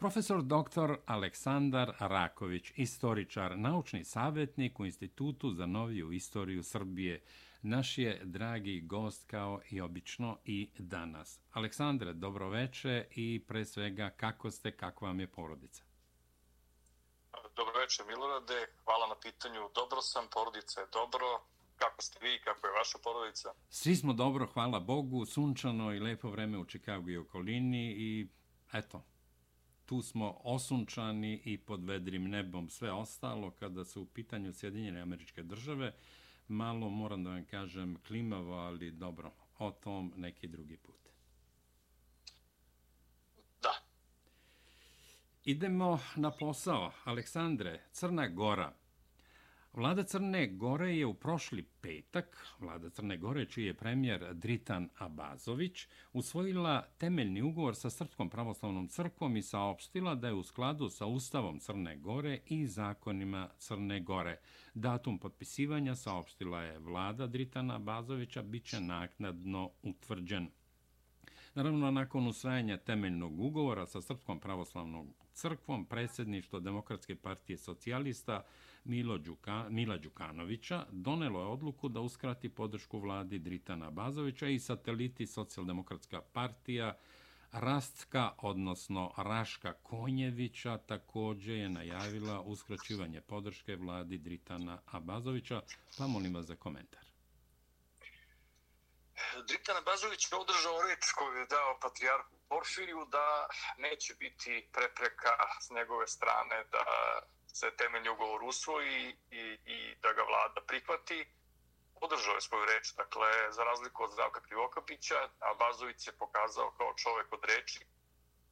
Profesor dr. Aleksandar Raković, istoričar, naučni savjetnik u Institutu za noviju istoriju Srbije, naš je dragi gost kao i obično i danas. Aleksandre, dobroveče i pre svega kako ste, kako vam je porodica? Dobroveče Milorade, hvala na pitanju. Dobro sam, porodica je dobro. Kako ste vi, kako je vaša porodica? Svi smo dobro, hvala Bogu, sunčano i lepo vreme u Čikagu i okolini i eto, tu smo osunčani i pod vedrim nebom. Sve ostalo, kada su u pitanju Sjedinjene američke države, malo, moram da vam kažem, klimavo, ali dobro, o tom neki drugi put. Da. Idemo na posao. Aleksandre, Crna Gora, Vlada Crne Gore je u prošli petak, vlada Crne Gore, čiji je premijer Dritan Abazović, usvojila temeljni ugovor sa Srpskom pravoslavnom crkvom i saopštila da je u skladu sa Ustavom Crne Gore i zakonima Crne Gore. Datum potpisivanja saopštila je vlada Dritana Abazovića, bit će naknadno utvrđen. Naravno, nakon usvajanja temeljnog ugovora sa Srpskom pravoslavnom crkvom, predsjedništvo Demokratske partije socijalista Milo Đuka, Mila Đukanovića donelo je odluku da uskrati podršku vladi Dritana Bazovića i sateliti Socijaldemokratska partija Rastka, odnosno Raška Konjevića, također je najavila uskraćivanje podrške vladi Dritana Abazovića, pa molim vas za komentar. Dritan Abazović je održao reč koju je dao patrijarhu Porfiriju da neće biti prepreka s njegove strane da se temeljni ugovor usvoji i, i da ga vlada prihvati. Održao je svoju reč, dakle, za razliku od Zdravka Krivokapića, Abazović se pokazao kao čovek od reči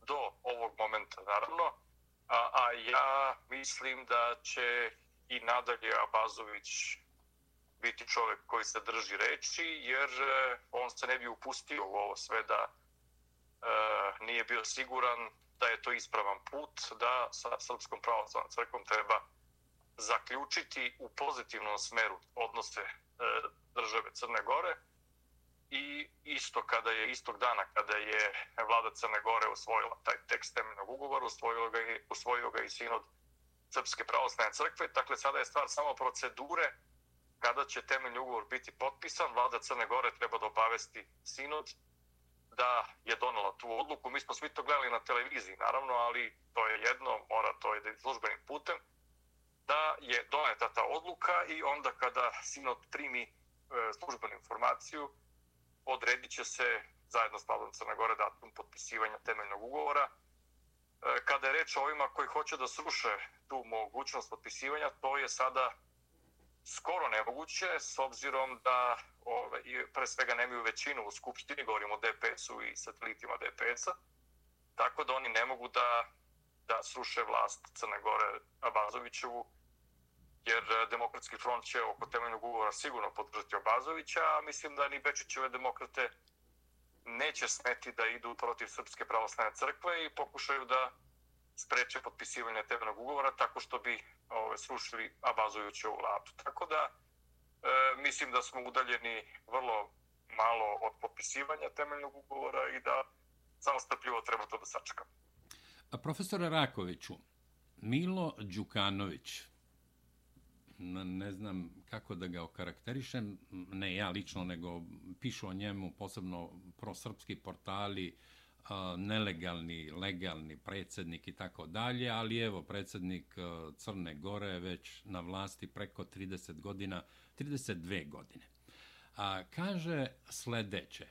do ovog momenta, naravno. A, a ja mislim da će i nadalje Abazović biti čovek koji se drži reči, jer e, on se ne bi upustio u ovo sve da e, nije bio siguran da je to ispravan put, da sa Srpskom pravoslavnom crkvom treba zaključiti u pozitivnom smeru odnose e, države Crne Gore i isto kada je istog dana kada je vlada Crne Gore usvojila taj tekst temeljnog ugovora, usvojio ga, i, usvojio ga i sinod Srpske pravoslavne crkve. Dakle, sada je stvar samo procedure kada će temeljni ugovor biti potpisan. Vlada Crne Gore treba da obavesti sinod da je donala tu odluku. Mi smo svi to gledali na televiziji, naravno, ali to je jedno, mora to ide službenim putem, da je doneta ta odluka i onda kada Sinod primi e, službenu informaciju, odredit će se zajedno s Vladom Crne Gore datum potpisivanja temeljnog ugovora. E, kada je reč o ovima koji hoće da sruše tu mogućnost potpisivanja, to je sada skoro nemoguće, s obzirom da ove, pre svega nemaju većinu u Skupštini, govorimo o DPS-u i satelitima DPS-a, tako da oni ne mogu da, da sruše vlast Crne Gore Abazovićevu, jer e, Demokratski front će oko temeljnog ugovora sigurno podržati Abazovića, a mislim da ni Bečićeve demokrate neće smeti da idu protiv Srpske pravoslavne crkve i pokušaju da spreče potpisivanje temeljnog ugovora tako što bi ove, srušili Abazovićevu vladu. Tako da, E, mislim da smo udaljeni vrlo malo od potpisivanja temeljnog ugovora i da samo strpljivo treba to da sačekamo. A profesore Rakoviću, Milo Đukanović, ne znam kako da ga okarakterišem, ne ja lično, nego pišu o njemu posebno prosrpski portali, nelegalni, legalni predsjednik i tako dalje, ali evo, predsjednik Crne Gore je već na vlasti preko 30 godina, 32 godine. A, kaže sledeće,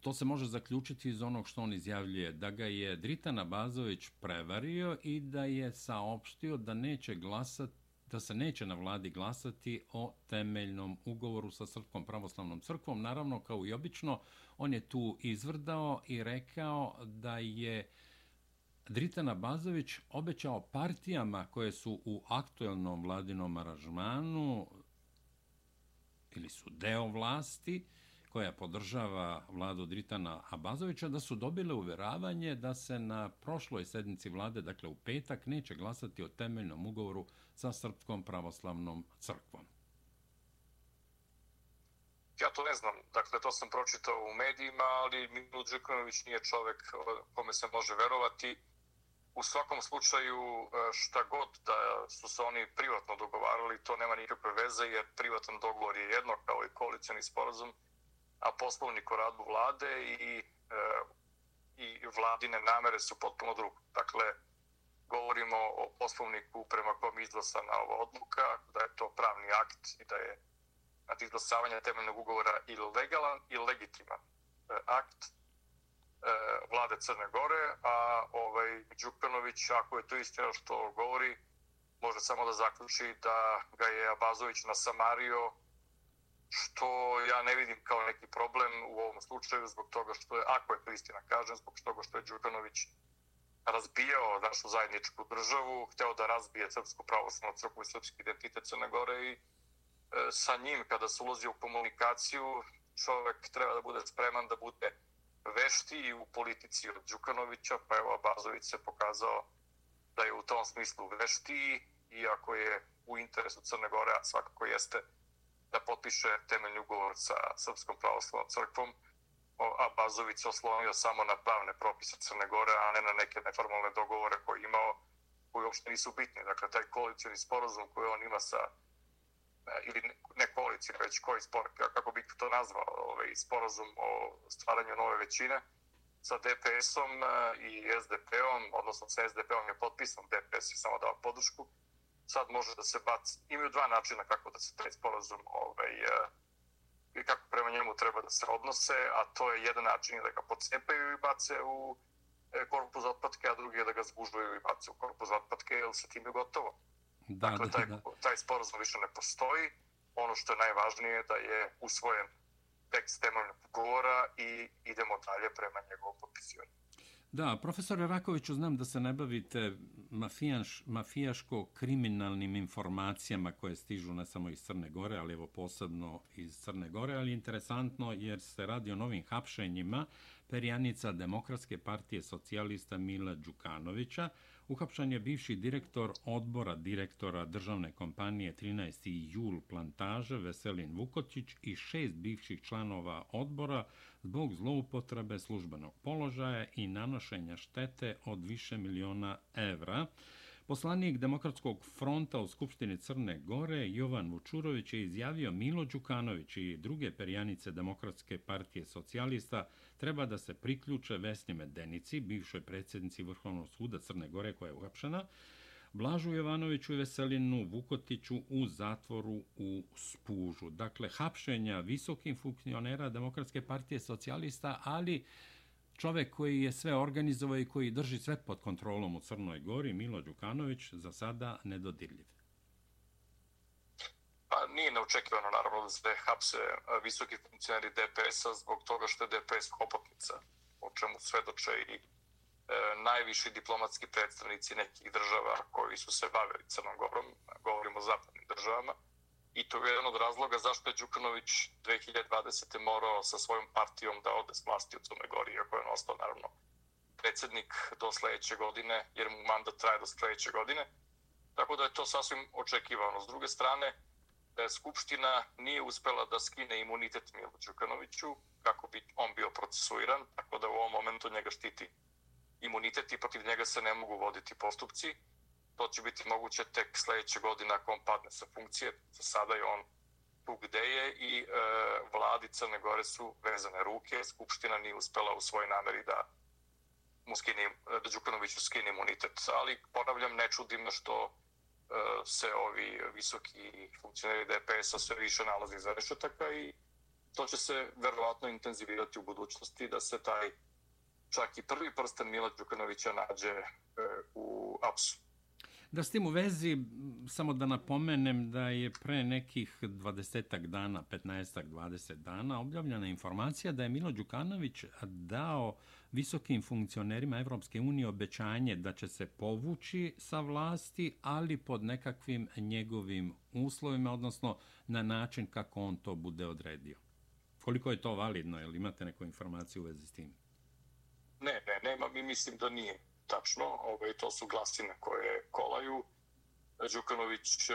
to se može zaključiti iz onog što on izjavljuje, da ga je Dritan Abazović prevario i da je saopštio da neće glasati da se neće na vladi glasati o temeljnom ugovoru sa Srpskom pravoslavnom crkvom. Naravno, kao i obično, on je tu izvrdao i rekao da je Dritana Bazović obećao partijama koje su u aktuelnom vladinom aranžmanu ili su deo vlasti, koja podržava vladu Dritana Abazovića, da su dobile uveravanje da se na prošloj sednici vlade, dakle u petak, neće glasati o temeljnom ugovoru sa Srpskom pravoslavnom crkvom. To ne znam, dakle to sam pročitao u medijima, ali Milo Đukanović nije čovek kome se može verovati. U svakom slučaju e, šta god da su se oni privatno dogovarali, to nema nikakve veze jer privatan dogovor je jedno kao i koalicijani sporazum, a poslovnik o radu vlade i, e, i vladine namere su potpuno drugo. Dakle, govorimo o poslovniku prema kom izglasana ova odluka, da je to pravni akt i da je znači izglasavanja temeljnog ugovora i legalan i legitiman. E, akt e, vlade Crne Gore, a ovaj Đukanović, ako je to istina što govori, može samo da zaključi da ga je Abazović nasamario, što ja ne vidim kao neki problem u ovom slučaju, zbog toga što je, ako je to istina kažem, zbog toga što je Đukanović razbijao našu zajedničku državu, hteo da razbije Srpsku pravoslavnu crkvu i srpski identitet Crne Gore i E, sa njim kada se ulazi u komunikaciju, čovek treba da bude spreman da bude vešti u politici od Đukanovića, pa evo Abazović se pokazao da je u tom smislu vešti, iako je u interesu Crne Gore, a svakako jeste da potpiše temeljni ugovor sa Srpskom pravoslavnom crkvom, Abazović se oslonio samo na pravne propise Crne Gore, a ne na neke neformalne dogovore koje imao, koji uopšte nisu bitni. Dakle, taj koalicijani sporozum koji on ima sa E, ili ne koalicija, pa već koji spor, kako bih to nazvao, ovaj, sporazum o stvaranju nove većine sa DPS-om e, i SDP-om, odnosno sa SDP-om je potpisan, DPS je samo dao podršku. Sad može da se baci, imaju dva načina kako da se taj sporazum ovaj, e, i kako prema njemu treba da se odnose, a to je jedan način da ga pocepaju i bace u korpus otpadke, a drugi je da ga zgužuju i bace u korpus otpadke, jer se time gotovo. Da, dakle, taj, da. taj sporazum više ne postoji. Ono što je najvažnije je da je usvojen tekst temeljnog ugovora i idemo dalje prema njegovom potpisivanju. Da, profesore Rakoviću, znam da se ne bavite mafijaš, mafijaško-kriminalnim informacijama koje stižu ne samo iz Crne Gore, ali evo posebno iz Crne Gore, ali interesantno jer se radi o novim hapšenjima perjanica Demokratske partije socijalista Mila Đukanovića, Uhapšan je bivši direktor odbora direktora državne kompanije 13. jul plantaže Veselin Vukotić i šest bivših članova odbora zbog zloupotrebe službenog položaja i nanošenja štete od više miliona evra. Poslanik Demokratskog fronta u Skupštini Crne Gore, Jovan Vučurović, je izjavio Milo Đukanović i druge perjanice Demokratske partije socijalista treba da se priključe Vesni Medenici, bivšoj predsjednici Vrhovnog suda Crne Gore koja je uhapšena, Blažu Jovanoviću i Veselinu Vukotiću u zatvoru u Spužu. Dakle, hapšenja visokih funkcionera Demokratske partije socijalista, ali čovek koji je sve organizovao i koji drži sve pod kontrolom u Crnoj Gori, Milo Đukanović, za sada nedodirljiv. Pa nije neočekivano naravno da se hapse eh, visoki funkcioneri DPS-a zbog toga što je DPS hopotnica, o čemu svedoče i e, najviši diplomatski predstavnici nekih država koji su se bavili Crnom Gorom, govorimo o zapadnim državama. I to je jedan od razloga zašto je Đukanović 2020. morao sa svojom partijom da ode s vlasti u Crnoj Gori, iako je on ostao naravno predsjednik do sljedeće godine, jer mu mandat traje do sljedeće godine. Tako da je to sasvim očekivano. S druge strane, Skupština nije uspela da skine imunitet Milo Đukanoviću kako bi on bio procesuiran, tako da u ovom momentu njega štiti imunitet i protiv njega se ne mogu voditi postupci. To će biti moguće tek sljedeće godine ako on padne sa funkcije. Za sada je on tu gde je i e, vladi Crne Gore su vezane ruke. Skupština nije uspela u svojoj nameri da mu skini, da Đukanoviću skine imunitet. Ali ponavljam, ne čudim što E, se ovi visoki funkcioneri DPS-a sve više nalazi za rešetaka i to će se verovatno intenzivirati u budućnosti da se taj čak i prvi prsten Mila Đukanovića nađe e, u apsu. Da s tim u vezi, samo da napomenem da je pre nekih 20 dana, 15-20 dana, objavljena informacija da je Milo Đukanović dao visokim funkcionerima Evropske unije obećanje da će se povući sa vlasti, ali pod nekakvim njegovim uslovima, odnosno na način kako on to bude odredio. Koliko je to validno? Jel imate neku informaciju u vezi s tim? Ne, ne, nema. Mi mislim da nije tačno. ovaj, to su glasine koje kolaju. Đukanović e,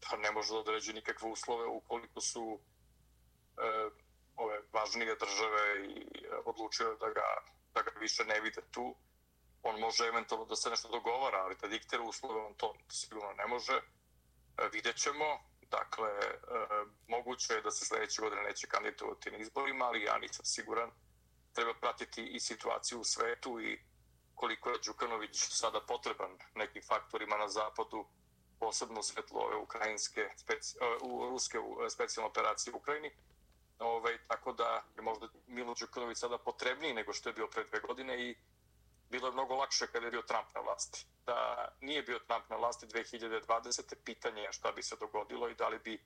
pa ne može da određe nikakve uslove ukoliko su e, ove važnije države i e, odlučio da ga, da ga više ne vide tu. On može eventualno da se nešto dogovara, ali da diktira uslove, on to sigurno ne može. E, vidjet ćemo. Dakle, e, moguće je da se sljedeće godine neće kandidovati na izborima, ali ja nisam siguran. Treba pratiti i situaciju u svetu i koliko je Đukanović sada potreban nekim faktorima na zapadu, posebno svetlo ove ukrajinske, speci, e, u ruske e, specijalne operacije u Ukrajini. Ove, ovaj, tako da je možda Milo Đukanović sada potrebniji nego što je bio pre dve godine i bilo je mnogo lakše kada je bio Trump na vlasti. Da nije bio Trump na vlasti 2020. pitanje je šta bi se dogodilo i da li bi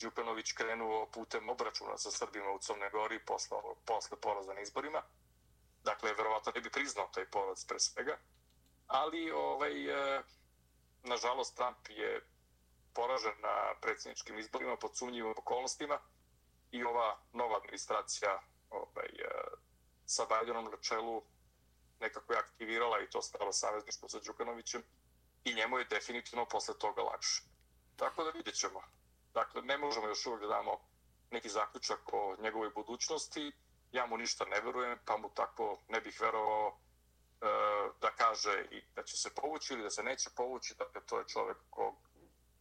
Đukanović krenuo putem obračuna sa Srbima u Crnoj Gori posle, posle poraza na izborima. Dakle, verovatno ne bi priznao taj poraz pre svega. Ali, ovaj, e, nažalost, Trump je poražen na predsjedničkim izborima pod sumnjivim okolnostima i ova nova administracija ovaj, e, sa Bidenom na čelu nekako je aktivirala i to stalo savezništvo sa Đukanovićem i njemu je definitivno posle toga lakše. Tako da vidjet ćemo. Dakle, ne možemo još uvijek da damo neki zaključak o njegovoj budućnosti. Ja mu ništa ne verujem, pa mu tako ne bih verovao e, da kaže i da će se povući ili da se neće povući. Dakle, to je čovjek ko,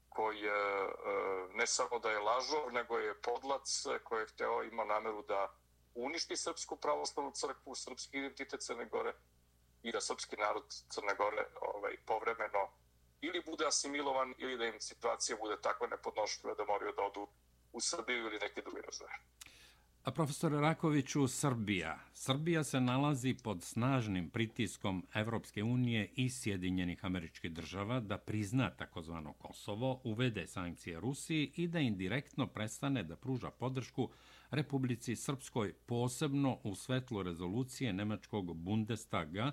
koji je e, ne samo da je lažov, nego je podlac koji je hteo, ima nameru da uništi Srpsku pravoslavnu crkvu, srpski identitet Crne Gore i da srpski narod Crne Gore ovaj, povremeno ili bude asimilovan ili da im situacija bude takva nepodnošljiva da moraju da odu u Srbiju ili neke druge razvoje. A profesor Rakoviću, Srbija. Srbija se nalazi pod snažnim pritiskom Evropske unije i Sjedinjenih američkih država da prizna takozvano Kosovo, uvede sankcije Rusiji i da indirektno prestane da pruža podršku Republici Srpskoj, posebno u svetlu rezolucije Nemačkog Bundestaga.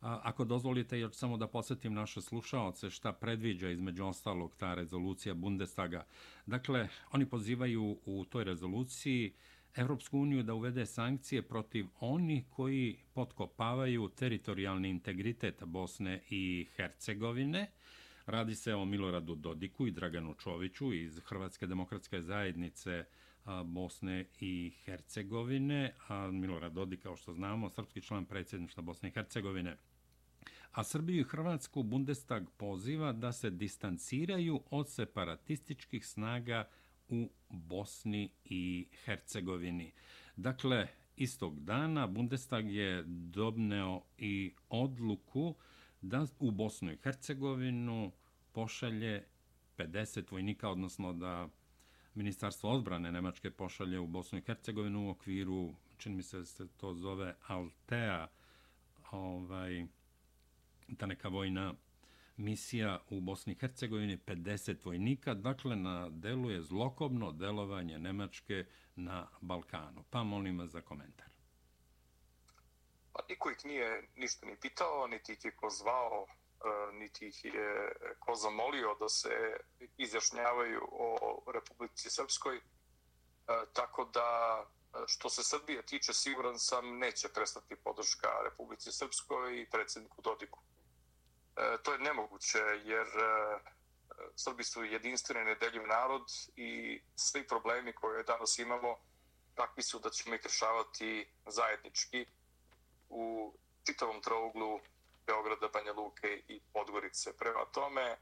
Ako dozvolite, još samo da posjetim naše slušaoce šta predviđa između ostalog ta rezolucija Bundestaga. Dakle, oni pozivaju u toj rezoluciji Evropsku uniju da uvede sankcije protiv onih koji potkopavaju teritorijalni integritet Bosne i Hercegovine. Radi se o Miloradu Dodiku i Draganu Čoviću iz Hrvatske demokratske zajednice Bosne i Hercegovine, a Milorad Dodik, kao što znamo, srpski član predsjedništva Bosne i Hercegovine. A Srbiju i Hrvatsku Bundestag poziva da se distanciraju od separatističkih snaga u Bosni i Hercegovini. Dakle, istog dana Bundestag je dobneo i odluku da u Bosnu i Hercegovinu pošalje 50 vojnika, odnosno da Ministarstvo odbrane Nemačke pošalje u Bosnu i Hercegovinu u okviru, čini mi se da se to zove Altea, ovaj, ta neka vojna misija u Bosni i Hercegovini, 50 vojnika, dakle na delu je zlokobno delovanje Nemačke na Balkanu. Pa molim vas za komentar. Pa niko ih nije ništa ni pitao, niti ih je ko zvao e, niti ih je ko zamolio da se izjašnjavaju o Republici Srpskoj. E, tako da, što se Srbije tiče, siguran sam, neće prestati podrška Republici Srpskoj i predsjedniku Dodiku. E, to je nemoguće, jer e, Srbi su jedinstveni nedeljiv narod i svi problemi koje danas imamo takvi su da ćemo ih rešavati zajednički u čitavom trouglu Beograda, Banja Luke i Podgorice. Prema tome, e,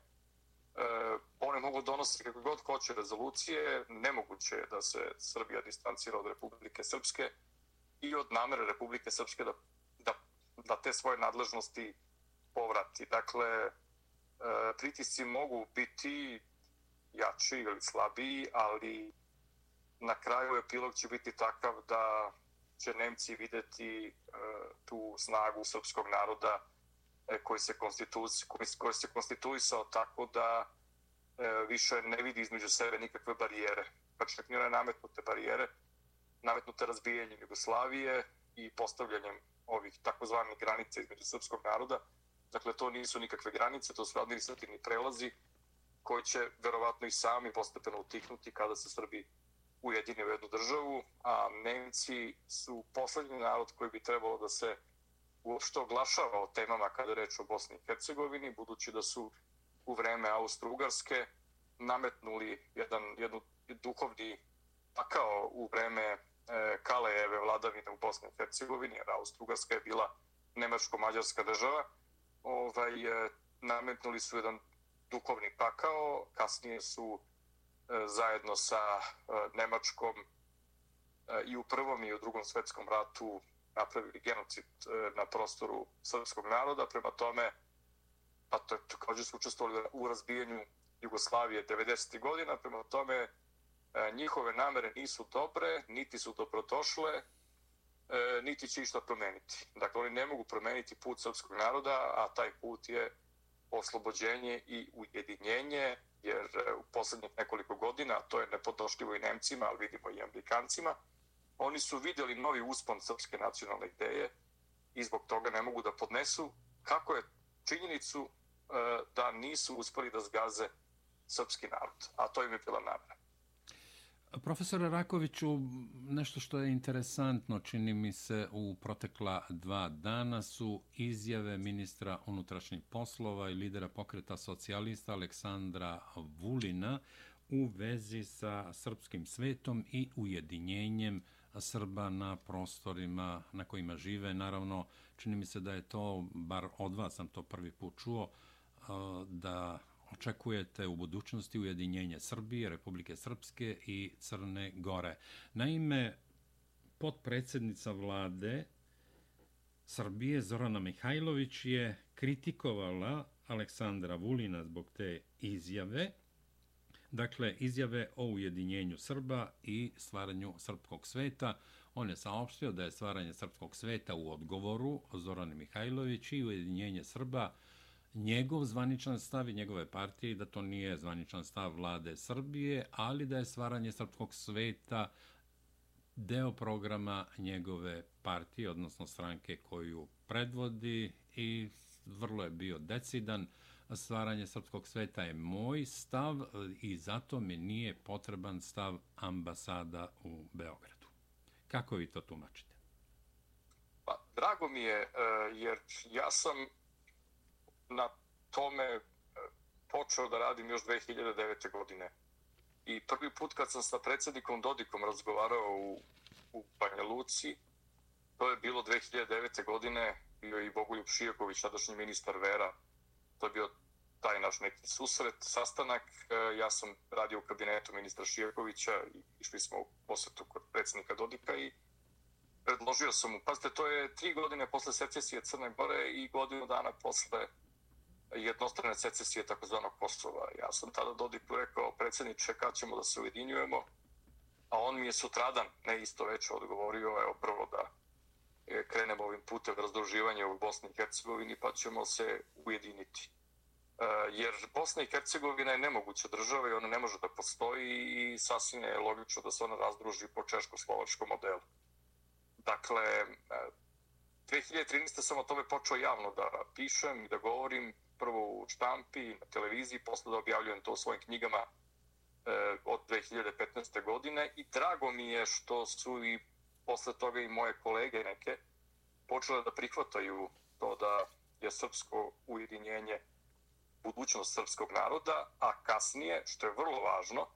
one mogu donositi kako god hoće rezolucije, nemoguće je da se Srbija distancira od Republike Srpske i od namere Republike Srpske da, da, da te svoje nadležnosti povrati. Dakle, e, pritisci mogu biti jači ili slabiji, ali na kraju epilog će biti takav da će Nemci videti e, tu snagu srpskog naroda e, koji se, koji, koji se konstituisao tako da više ne vidi između sebe nikakve barijere. Pa čak nije nametnute barijere, nametnute razbijanjem Jugoslavije i postavljanjem ovih takozvanih granica između srpskog naroda. Dakle, to nisu nikakve granice, to su administrativni prelazi koji će verovatno i sami postepeno utiknuti kada se Srbi ujedini u jednu državu, a Nemci su poslednji narod koji bi trebalo da se uopšte oglašava o temama kada reč o Bosni i Hercegovini, budući da su u vreme Austro-Ugarske nametnuli jedan, jednu duhovni pakao u vreme e, Kalejeve vladavine u Bosni i Hercegovini, jer Austro-Ugarska je bila nemačko-mađarska država, ovaj, e, nametnuli su jedan duhovni pakao, kasnije su e, zajedno sa e, Nemačkom i u prvom i u drugom svetskom ratu napravili genocid na prostoru srpskog naroda, prema tome pa to je također su učestvovali u razbijanju Jugoslavije 90. godina, prema tome njihove namere nisu dobre, niti su dobrodošle, e, niti će išta promeniti. Dakle, oni ne mogu promeniti put srpskog naroda, a taj put je oslobođenje i ujedinjenje, jer e, u poslednjih nekoliko godina, to je nepodošljivo i Nemcima, ali vidimo i Amerikancima, oni su vidjeli novi uspon srpske nacionalne ideje i zbog toga ne mogu da podnesu kako je činjenicu E, da nisu uspeli da zgaze srpski narod, a to im je bila namera. Profesore Rakoviću, nešto što je interesantno, čini mi se, u protekla dva dana su izjave ministra unutrašnjih poslova i lidera pokreta socijalista Aleksandra Vulina u vezi sa srpskim svetom i ujedinjenjem Srba na prostorima na kojima žive. Naravno, čini mi se da je to, bar od vas sam to prvi put čuo, da očekujete u budućnosti ujedinjenje Srbije, Republike Srpske i Crne Gore. Naime, podpredsednica vlade Srbije Zorana Mihajlović je kritikovala Aleksandra Vulina zbog te izjave, dakle izjave o ujedinjenju Srba i stvaranju srpskog sveta. On je saopštio da je stvaranje srpskog sveta u odgovoru Zorani Mihajlović i ujedinjenje Srba njegov zvaničan stav i njegove partije da to nije zvaničan stav vlade Srbije, ali da je stvaranje srpskog sveta deo programa njegove partije, odnosno stranke koju predvodi i vrlo je bio decidan. Stvaranje srpskog sveta je moj stav i zato mi nije potreban stav ambasada u Beogradu. Kako vi to tumačite? Pa, drago mi je, e, jer ja sam na tome e, počeo da radim još 2009. godine. I prvi put kad sam sa predsjednikom Dodikom razgovarao u, u Banja Luci, to je bilo 2009. godine, bio i Bogoljub Šijaković, sadašnji ministar Vera, to je bio taj naš neki susret, sastanak. E, ja sam radio u kabinetu ministra Šijakovića i išli smo u posetu kod predsjednika Dodika i predložio sam mu, pazite, to je tri godine posle secesije Crne Gore i godinu dana posle jednostrane secesije takozvanog Kosova. Ja sam tada Dodiku rekao, predsjedniče, kad ćemo da se ujedinjujemo, a on mi je sutradan, ne isto već, odgovorio, evo prvo da e, krenemo ovim putem razdruživanja u Bosni i Hercegovini, pa ćemo se ujediniti. E, jer Bosna i Hercegovina je nemoguća država i ona ne može da postoji i sasvim je logično da se ona razdruži po češko-slovačkom modelu. Dakle, e, 2013. Sam o tome počeo javno da pišem i da govorim, prvo u štampi, na televiziji, posle da objavljujem to u svojim knjigama e, od 2015. godine i drago mi je što su i posle toga i moje kolege neke počele da prihvataju to da je srpsko ujedinjenje budućnost srpskog naroda, a kasnije, što je vrlo važno,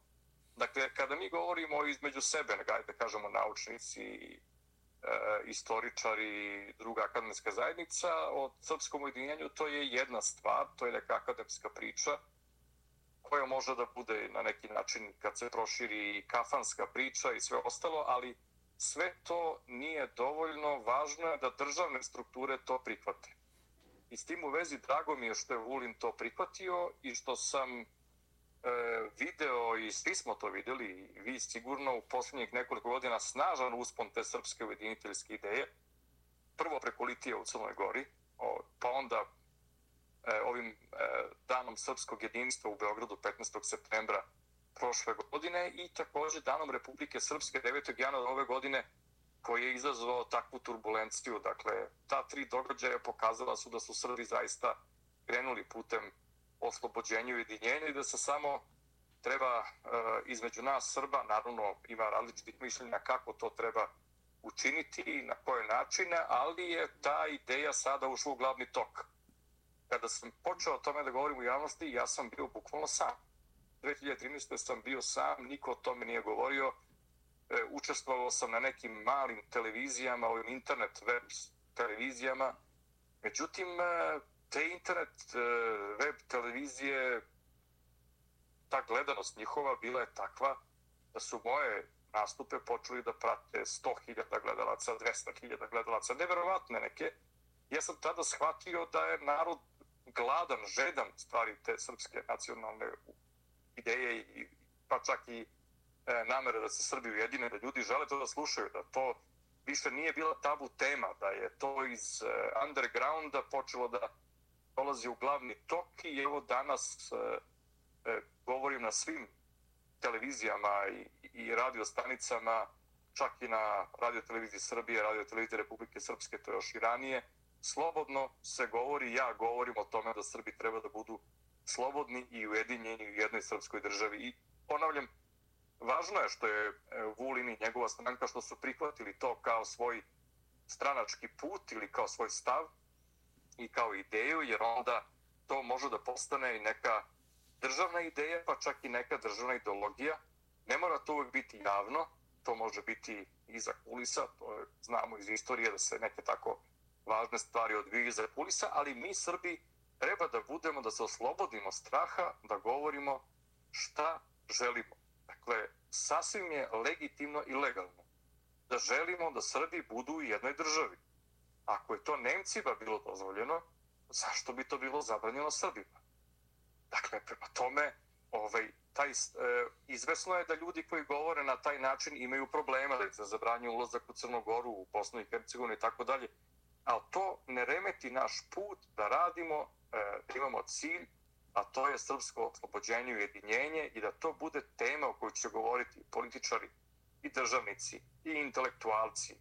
dakle, kada mi govorimo između sebe, da kažemo naučnici, i E, istoričari, druga akademska zajednica, o srpskom ujedinjenju to je jedna stvar, to je neka akademska priča koja može da bude na neki način kad se proširi kafanska priča i sve ostalo, ali sve to nije dovoljno, važno je da državne strukture to prihvate. I s tim u vezi drago mi je što je Vulin to prihvatio i što sam E, video i svi smo to videli, vi sigurno u posljednjih nekoliko godina snažan uspon te srpske ujediniteljske ideje. Prvo preko Litije u Crnoj Gori, pa onda e, ovim e, danom srpskog jedinstva u Beogradu 15. septembra prošle godine i također danom Republike Srpske 9. januara ove godine koji je izazvao takvu turbulenciju. Dakle, ta tri događaja pokazala su da su Srbi zaista krenuli putem oslobođenju i ujedinjenju i da se samo treba e, između nas Srba, naravno ima različitih mišljenja kako to treba učiniti i na koje načine, ali je ta ideja sada ušla u glavni tok. Kada sam počeo o tome da govorim u javnosti, ja sam bio bukvalno sam. 2013. sam bio sam, niko o tome nije govorio e, učestvovao sam na nekim malim televizijama, ovim internet web televizijama. Međutim, e, te internet e, web televizije, ta gledanost njihova bila je takva da su moje nastupe počeli da prate 100.000 gledalaca, 200.000 gledalaca, neverovatne neke. Ja sam tada shvatio da je narod gladan, žedan stvari te srpske nacionalne ideje i pa čak i e, namere da se Srbi ujedine, da ljudi žele to da slušaju, da to više nije bila tabu tema, da je to iz e, undergrounda počelo da dolazi u glavni tok i evo danas e, e, govorim na svim televizijama i, i radiostanicama, čak i na radio televiziji Srbije, radio televiziji Republike Srpske, to je još i ranije, slobodno se govori, ja govorim o tome da Srbi treba da budu slobodni i ujedinjeni u jednoj srpskoj državi. I ponavljam, važno je što je e, Vulin i njegova stranka što su prihvatili to kao svoj stranački put ili kao svoj stav i kao ideju, jer onda to može da postane i neka državna ideja, pa čak i neka državna ideologija. Ne mora to uvijek biti javno, to može biti iza kulisa, to je, znamo iz istorije da se neke tako važne stvari odviju iza kulisa, ali mi Srbi treba da budemo, da se oslobodimo straha, da govorimo šta želimo. Dakle, sasvim je legitimno i legalno da želimo da Srbi budu u jednoj državi. Ako je to Nemcima bilo dozvoljeno, zašto bi to bilo zabranjeno Srbima? Dakle, prema tome, ovaj, taj, e, izvesno je da ljudi koji govore na taj način imaju problema da se zabranju ulazak u Crnogoru, u Bosnu i Hercegovini i tako dalje. Ali to ne remeti naš put da radimo, e, da imamo cilj, a to je srpsko oslobođenje i ujedinjenje i da to bude tema o kojoj će govoriti političari i državnici i intelektualci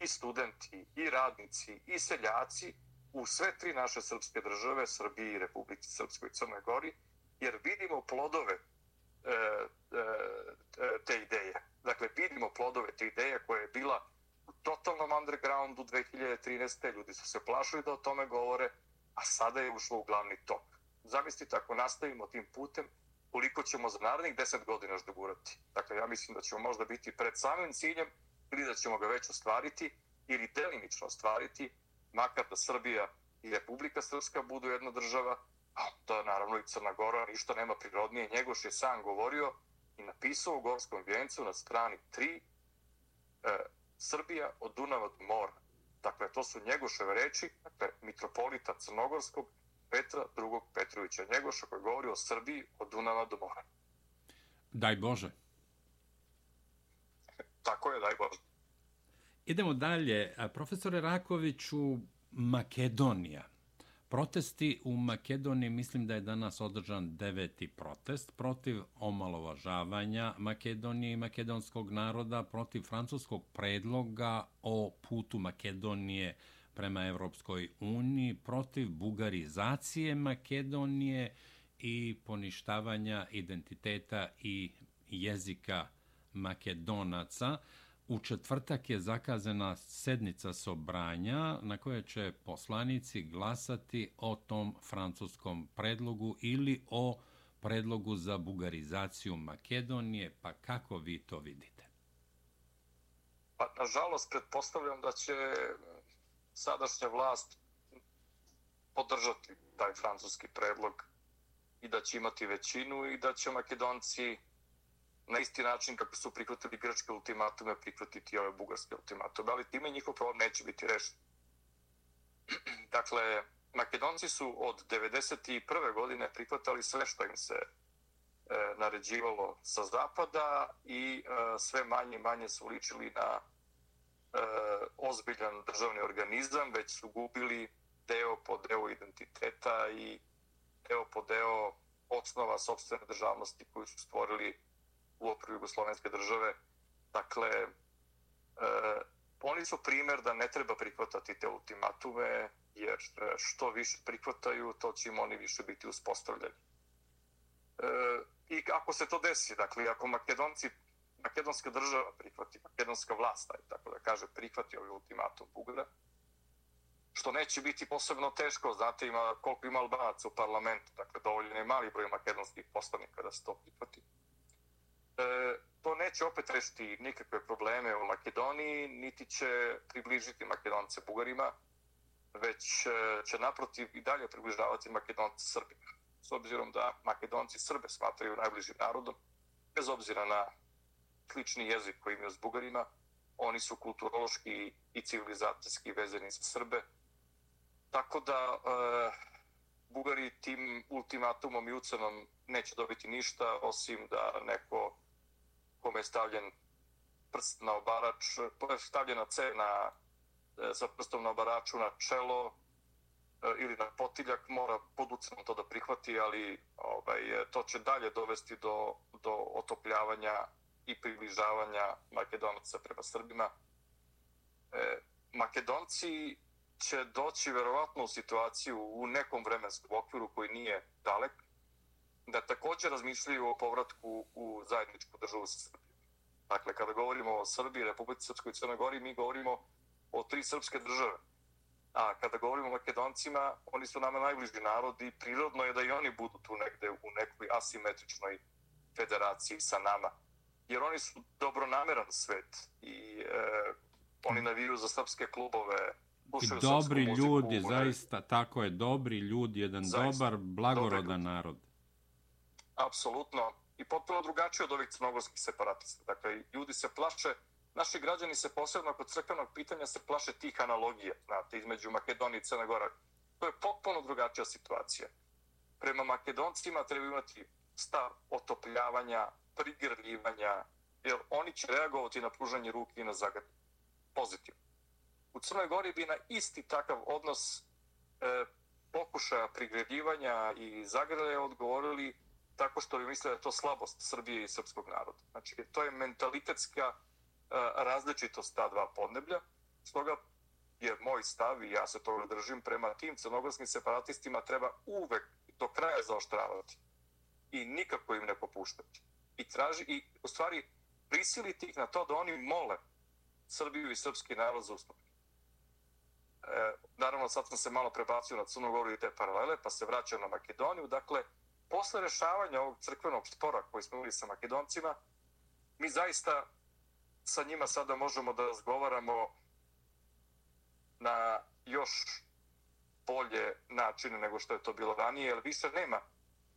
i studenti i radnici i seljaci u sve tri naše srpske države, Srbiji, Republici Srpskoj i Crnoj Gori, jer vidimo plodove e, e, e, te ideje. Dakle, vidimo plodove te ideje koja je bila u totalnom undergroundu 2013. Ljudi su se plašili da o tome govore, a sada je ušlo u glavni tok. Zamislite, ako nastavimo tim putem, koliko ćemo za narednih deset godina još dogurati. Dakle, ja mislim da ćemo možda biti pred samim ciljem ili da ćemo ga već ostvariti ili delimično ostvariti, makar da Srbija i Republika Srpska budu jedna država, a da naravno i Crna Gora ništa nema prirodnije. Njegoš je sam govorio i napisao u Gorskom vijencu na strani 3 e, Srbija od Dunava do Mora. Dakle, to su Njegoševe reči, dakle, mitropolita Crnogorskog, Petra II. Petrovića Njegoša, koji govori o Srbiji od Dunava do Mora. Daj Bože. Tako je, daj Bože. Idemo dalje. Profesore Rakoviću, Makedonija. Protesti u Makedoniji, mislim da je danas održan deveti protest protiv omalovažavanja Makedonije i makedonskog naroda, protiv francuskog predloga o putu Makedonije prema Evropskoj uniji, protiv bugarizacije Makedonije i poništavanja identiteta i jezika Makedonaca. U četvrtak je zakazana sednica sobranja na kojoj će poslanici glasati o tom francuskom predlogu ili o predlogu za bugarizaciju Makedonije, pa kako vi to vidite? Pa, nažalost, pretpostavljam da će sadašnja vlast podržati taj francuski predlog i da će imati većinu i da će Makedonci na isti način kako su prihvatili grčke ultimatume, prihvatiti ove bugarske ultimatume, ali time njihov problem neće biti rešen. dakle, Makedonci su od 1991. godine prihvatali sve što im se e, naređivalo sa zapada i e, sve manje i manje su ličili na e, ozbiljan državni organizam, već su gubili deo po deo identiteta i deo po deo osnova sobstvene državnosti koju su stvorili u okviru Jugoslovenske države. Dakle, e, oni su primjer da ne treba prihvatati te ultimatume, jer e, što više prihvataju, to će im oni više biti uspostavljeni. E, I ako se to desi, dakle, ako Makedonci, makedonska država prihvati, makedonska vlast, taj, tako da kaže, prihvati ovaj ultimatum Bugara, što neće biti posebno teško, znate ima, koliko ima albanaca u parlamentu, dakle, dovoljno je mali broj makedonskih poslanika da se to prihvati E, to neće opet rešiti nikakve probleme u Makedoniji, niti će približiti Makedonce Bugarima, već e, će naprotiv i dalje približavati Makedonce Srbima. S obzirom da Makedonci Srbe smatraju najbližim narodom, bez obzira na slični jezik koji imaju s Bugarima, oni su kulturološki i civilizacijski vezani za Srbe. Tako da e, Bugari tim ultimatumom i ucenom neće dobiti ništa, osim da neko kome je stavljen prst na obarač, stavljena cena e, sa prstom na obaraču na čelo e, ili na potiljak, mora pod ucenom to da prihvati, ali ovaj, e, to će dalje dovesti do, do otopljavanja i približavanja Makedonaca prema Srbima. E, Makedonci će doći verovatno u situaciju u nekom vremenskom okviru koji nije dalek, da također razmišljaju o povratku u zajedničku državu sa Srbijom. Dakle, kada govorimo o Srbiji, Republici Srpskoj i Crnoj Gori, mi govorimo o tri srpske države. A kada govorimo o Makedoncima, oni su nama najbliži narod i prirodno je da i oni budu tu negde u nekoj asimetričnoj federaciji sa nama. Jer oni su dobronameran svet i e, oni naviju za srpske klubove, dobri ljudi, muziku, zaista, tako je, dobri ljudi, jedan zaista, dobar, blagorodan narod. Apsolutno. I potpuno drugačije od ovih crnogorskih separatista. Dakle, ljudi se plaše, naši građani se posebno kod crkvenog pitanja se plaše tih analogija, znate, između Makedonije i Crne Gora. To je potpuno drugačija situacija. Prema Makedoncima treba imati stav otopljavanja, prigrljivanja, jer oni će reagovati na pružanje ruke i na zagad Pozitivno u Crnoj Gori bi na isti takav odnos e, pokušaja prigredivanja i zagrljaja odgovorili tako što bi mislili da je to slabost Srbije i srpskog naroda. Znači, to je mentalitetska e, različitost ta dva podneblja. Stoga je moj stav i ja se toga držim prema tim crnogorskim separatistima treba uvek do kraja zaoštravati i nikako im ne popuštati. I traži, i u stvari prisiliti ih na to da oni mole Srbiju i srpski narod za ustupke. E, naravno, sad sam se malo prebacio na Crnu Goru i te paralele, pa se vraćam na Makedoniju. Dakle, posle rešavanja ovog crkvenog spora koji smo imali sa Makedoncima, mi zaista sa njima sada možemo da razgovaramo na još bolje načine nego što je to bilo ranije, jer više nema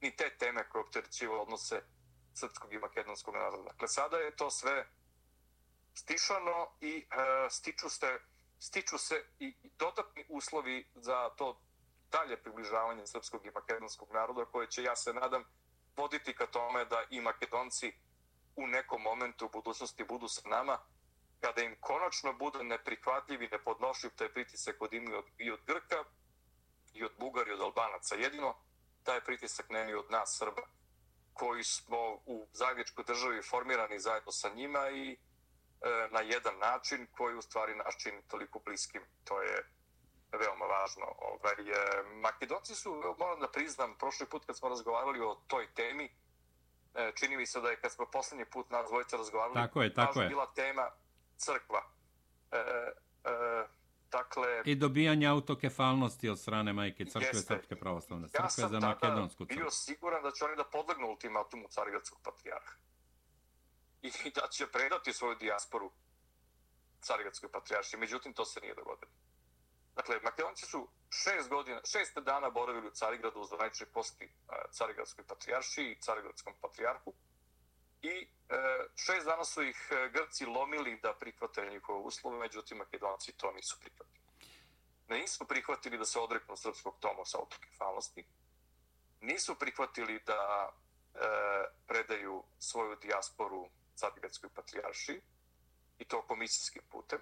ni te teme koje opterećivo odnose srpskog i makedonskog naroda. Dakle, sada je to sve stišano i e, stiču se, stiču se i dodatni uslovi za to dalje približavanje srpskog i makedonskog naroda koje će, ja se nadam, voditi ka tome da i makedonci u nekom momentu u budućnosti budu sa nama, kada im konačno bude neprihvatljiv i nepodnošljiv taj pritisak od imi i od Grka i od Bugari i od Albanaca. Jedino taj pritisak ne od nas Srba, koji smo u zajedničkoj državi formirani zajedno sa njima i E, na jedan način koji u stvari naš čini toliko bliskim. To je veoma važno. Ovaj, e, Makedonci su, moram da priznam, prošli put kad smo razgovarali o toj temi, e, čini mi se da je kad smo poslednji put nas dvojica razgovarali, tako je, tako je. bila tema crkva. E, e, dakle, I dobijanje autokefalnosti od strane majke crkve jeste, Srpske pravoslavne crkve ja za makedonsku crkvu. Ja sam bio siguran da će oni da podlegnu ultimatumu Carigradskog patrijarha i da će predati svoju dijasporu Carigradskoj patrijarši. Međutim, to se nije dogodilo. Dakle, Makedonci su šest, godina, šest dana boravili u Carigradu uz zvaničnoj posti e, Carigradskoj patrijaršiji i Carigradskom patrijarhu. I e, šest dana su ih e, Grci lomili da prihvate njihove uslove, međutim, Makedonci to nisu prihvatili. Nisu prihvatili da se odreknu srpskog tomosa autokefalnosti. Nisu prihvatili da e, predaju svoju dijasporu Carigradskoj patrijarši i to komisijskim putem,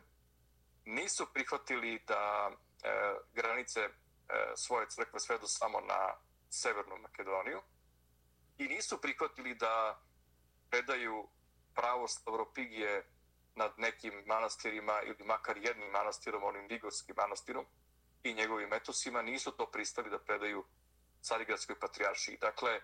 nisu prihvatili da E, granice e, svoje crkve svedu samo na Severnu Makedoniju i nisu prihvatili da predaju pravo Stavropigije nad nekim manastirima ili makar jednim manastirom, onim Vigorskim manastirom i njegovim etosima, nisu to pristali da predaju Carigradskoj patrijaršiji. Dakle,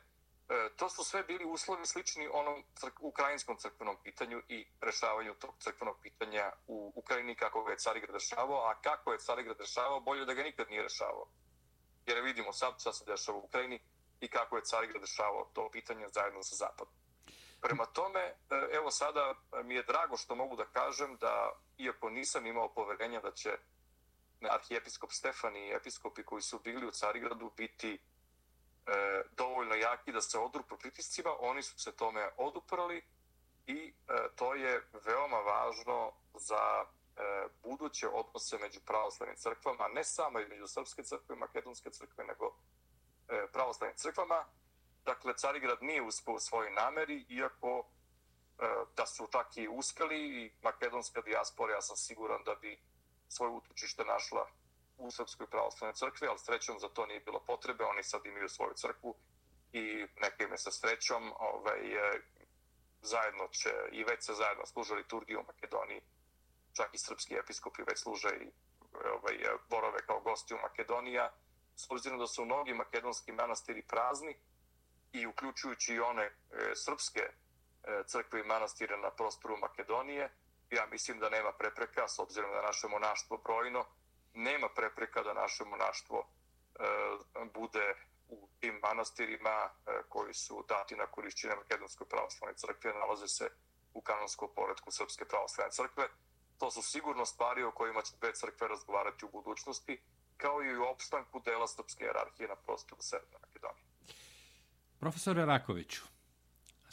E, to su sve bili uslovi slični onom crk ukrajinskom crkvenom pitanju i rešavanju tog crkvenog pitanja u Ukrajini kako ga je Carigrad rešavao, a kako je Carigrad rešavao, bolje da ga nikad nije rešavao. Jer vidimo sad šta se dešava u Ukrajini i kako je Carigrad rešavao to pitanje zajedno sa Zapadom. Prema tome, e, evo sada e, mi je drago što mogu da kažem da, iako nisam imao poverenja da će arhijepiskop Stefan i episkopi koji su bili u Carigradu biti e, dovoljno jaki da se odrupru pritiscima, oni su se tome oduprali i e, to je veoma važno za e, buduće odnose među pravoslavnim crkvama, ne samo među srpske crkve, i makedonske crkve, nego e, pravoslavnim crkvama. Dakle, Carigrad nije uspio u svojoj nameri, iako e, da su čak i uspeli i makedonska dijaspora, ja sam siguran da bi svoje utočište našla u Srpskoj pravoslavnoj crkvi, ali srećom za to nije bilo potrebe, oni sad imaju svoju crkvu i neka ime sa srećom ovaj, e, zajedno će i već se zajedno služe liturgiju u Makedoniji, čak i srpski episkopi već služe i ovaj, e, borove kao gosti u Makedonija, s obzirom da su mnogi makedonski manastiri prazni i uključujući i one e, srpske e, crkve i manastire na prostoru Makedonije, ja mislim da nema prepreka, s obzirom da naše monaštvo brojno, nema prepreka da naše monaštvo e, bude u tim manastirima e, koji su dati na korišćenje Makedonskoj pravoslavne crkve, nalaze se u kanonskom poredku Srpske pravoslavne crkve. To su sigurno stvari o kojima će dve crkve razgovarati u budućnosti, kao i u opstanku dela srpske jerarhije na prostoru Severne Makedonije. Profesore Rakoviću,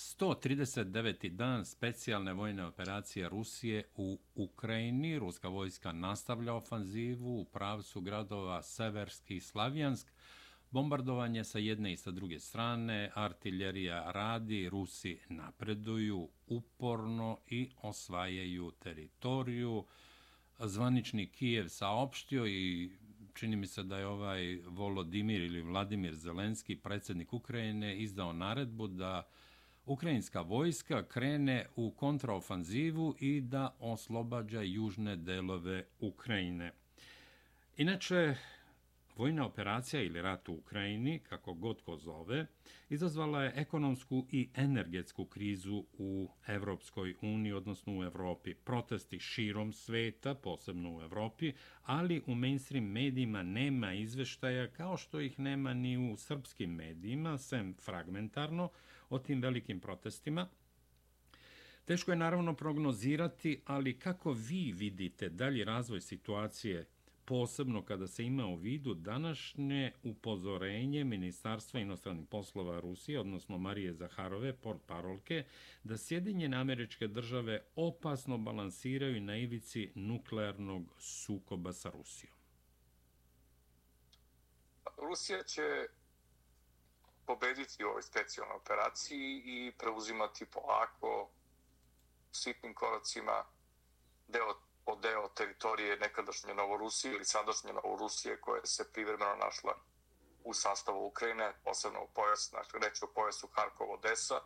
139. dan specijalne vojne operacije Rusije u Ukrajini. Ruska vojska nastavlja ofanzivu u pravcu gradova Severski i Slavjansk. Bombardovanje sa jedne i sa druge strane, artiljerija radi, Rusi napreduju uporno i osvajaju teritoriju. Zvanični Kijev saopštio i čini mi se da je ovaj Volodimir ili Vladimir Zelenski, predsjednik Ukrajine, izdao naredbu da ukrajinska vojska krene u kontraofanzivu i da oslobađa južne delove Ukrajine. Inače, vojna operacija ili rat u Ukrajini, kako god ko zove, izazvala je ekonomsku i energetsku krizu u Evropskoj uniji, odnosno u Evropi. Protesti širom sveta, posebno u Evropi, ali u mainstream medijima nema izveštaja kao što ih nema ni u srpskim medijima, sem fragmentarno, o tim velikim protestima. Teško je naravno prognozirati, ali kako vi vidite dalji razvoj situacije, posebno kada se ima u vidu današnje upozorenje Ministarstva inostranih poslova Rusije, odnosno Marije Zaharove, port parolke, da Sjedinjene američke države opasno balansiraju na ivici nuklearnog sukoba sa Rusijom? Rusija će pobediti u ovoj specijalnoj operaciji i preuzimati polako sitnim koracima deo po deo teritorije nekadašnje Novorusije ili sadašnje Novorusije koje se privremeno našla u sastavu Ukrajine, posebno u pojas, znači reći o pojasu Harkov-Odesa,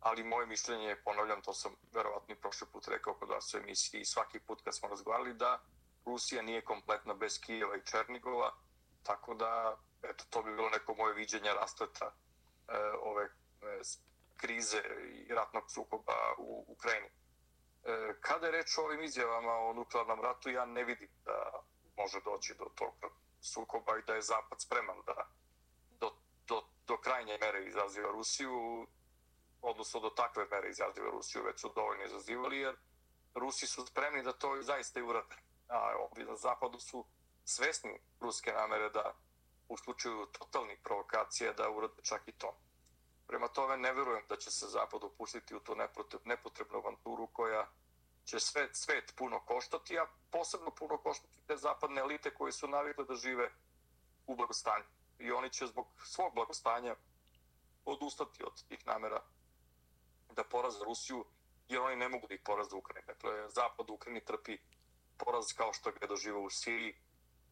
ali moje mišljenje je, ponavljam, to sam verovatno i prošli put rekao kod vas u emisiji i svaki put kad smo razgovarali, da Rusija nije kompletna bez Kijeva i Černigova, tako da eto, to bi bilo neko moje viđenje rastleta e, ove e, krize i ratnog sukoba u Ukrajini. E, kada je reč o ovim izjavama o nuklearnom ratu, ja ne vidim da može doći do tog sukoba i da je Zapad spreman da do, do, do krajnje mere izaziva Rusiju, odnosno do takve mere izaziva Rusiju, već su dovoljno izazivali, jer Rusi su spremni da to zaista i urade. A ovdje na Zapadu su svesni ruske namere da u slučaju totalnih provokacija da urade čak i to. Prema tome ne verujem da će se Zapad upustiti u tu nepotrebnu avanturu koja će svet, svet puno koštati, a posebno puno koštati te zapadne elite koje su navikle da žive u blagostanju. I oni će zbog svog blagostanja odustati od tih namera da poraze Rusiju, jer oni ne mogu da ih poraze Ukrajini. Dakle, Zapad u Ukrajini trpi poraz kao što ga je doživao u Siriji,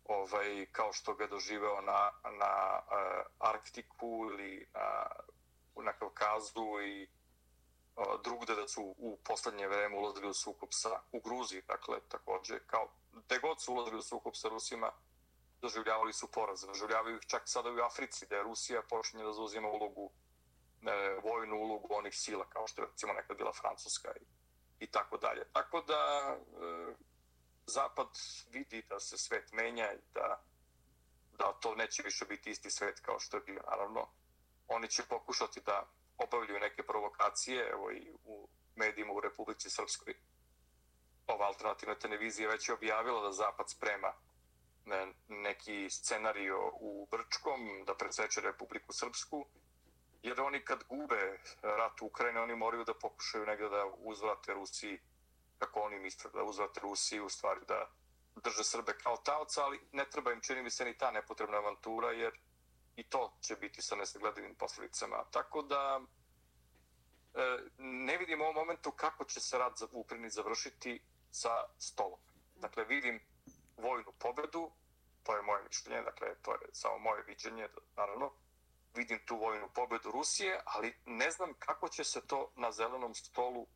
ovaj, kao što ga doživeo na, na uh, Arktiku ili na, na Kaukazu i uh, drugde da su u poslednje vreme ulazili u sukup sa, u Gruziji, dakle, takođe, kao, gde god su ulazili u sukup sa Rusima, doživljavali su poraz. Doživljavaju ih čak sada u Africi, gde Rusija počinje da zauzima ulogu, e, vojnu ulogu onih sila, kao što je recimo nekad bila Francuska i, i tako dalje. Tako da, e, Zapad vidi da se svet menja i da, da to neće više biti isti svet kao što je bio, naravno. Oni će pokušati da obavljaju neke provokacije, evo i u medijima u Republici Srpskoj. Ova alternativna televizija već je objavila da Zapad sprema neki scenario u Brčkom da preseče Republiku Srpsku, jer oni kad gube rat u Ukrajini, oni moraju da pokušaju negde da uzvrate Rusiji, kako oni misle da uzvate Rusiju, u stvari da drže Srbe kao taoca, ali ne treba im čini mi se ni ta nepotrebna avantura, jer i to će biti sa nesagledivim posljedicama. Tako da e, ne vidim u ovom momentu kako će se rad u Ukrajini završiti sa stolom. Dakle, vidim vojnu pobedu, to je moje mišljenje, dakle, to je samo moje viđenje, naravno, vidim tu vojnu pobedu Rusije, ali ne znam kako će se to na zelenom stolu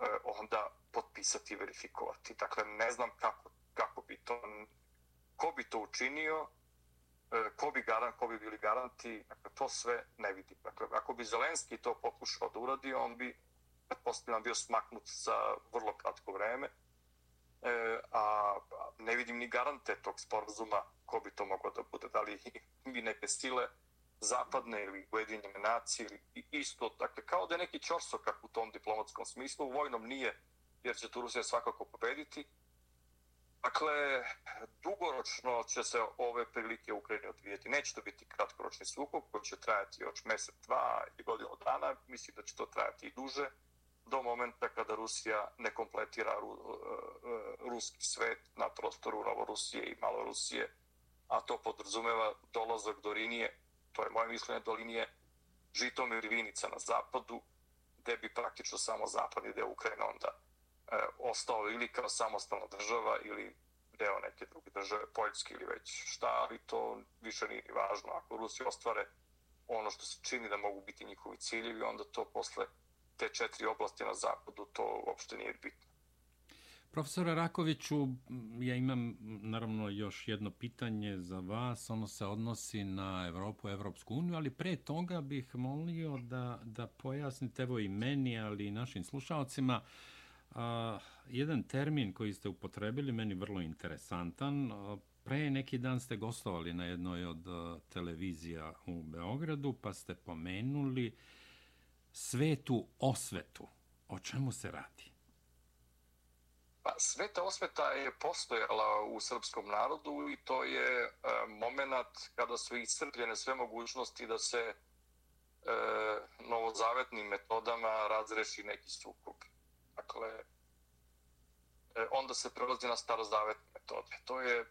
Eh, onda potpisati i verifikovati. Dakle, ne znam kako, kako bi to, ko bi to učinio, eh, ko bi garant, ko bi bili garanti, dakle, to sve ne vidim. Dakle, ako bi Zelenski to pokušao da uradi, on bi, pretpostavljam, bio smaknut za vrlo kratko vreme, e, a ne vidim ni garante tog sporazuma ko bi to moglo da bude, da li mi neke sile zapadne ili ujedinjene nacije ili isto, dakle, kao da je neki čorsokak u tom diplomatskom smislu, u vojnom nije, jer će tu Rusija svakako pobediti. Dakle, dugoročno će se ove prilike u Ukrajini odvijeti. Neće to biti kratkoročni sukob koji će trajati još mjesec, dva ili godinu dana. Mislim da će to trajati i duže do momenta kada Rusija ne kompletira ru, uh, uh, ruski svet na prostoru Novorusije i Malorusije, a to podrazumeva dolazak do linije, to je moje mišljenje, do linije Žitomir i Vinica na zapadu, gde bi praktično samo zapadni deo Ukrajine onda e, ostao ili kao samostalna država ili deo neke druge države, Poljske ili već šta, ali to više nije važno. Ako Rusi ostvare ono što se čini da mogu biti njihovi ciljevi, onda to posle te četiri oblasti na zapadu, to uopšte nije bitno. Profesora Rakoviću, ja imam naravno još jedno pitanje za vas. Ono se odnosi na Evropu, Evropsku uniju, ali pre toga bih molio da, da pojasnite evo i meni, ali i našim slušalcima, a, jedan termin koji ste upotrebili, meni vrlo interesantan. A, pre neki dan ste gostovali na jednoj od a, televizija u Beogradu, pa ste pomenuli svetu osvetu. O čemu se radi? Pa, sveta osveta je postojala u srpskom narodu i to je e, moment kada su iscrpljene sve mogućnosti da se e, novozavetnim metodama razreši neki sukup. Dakle, e, onda se prelazi na starozavetne metode. To je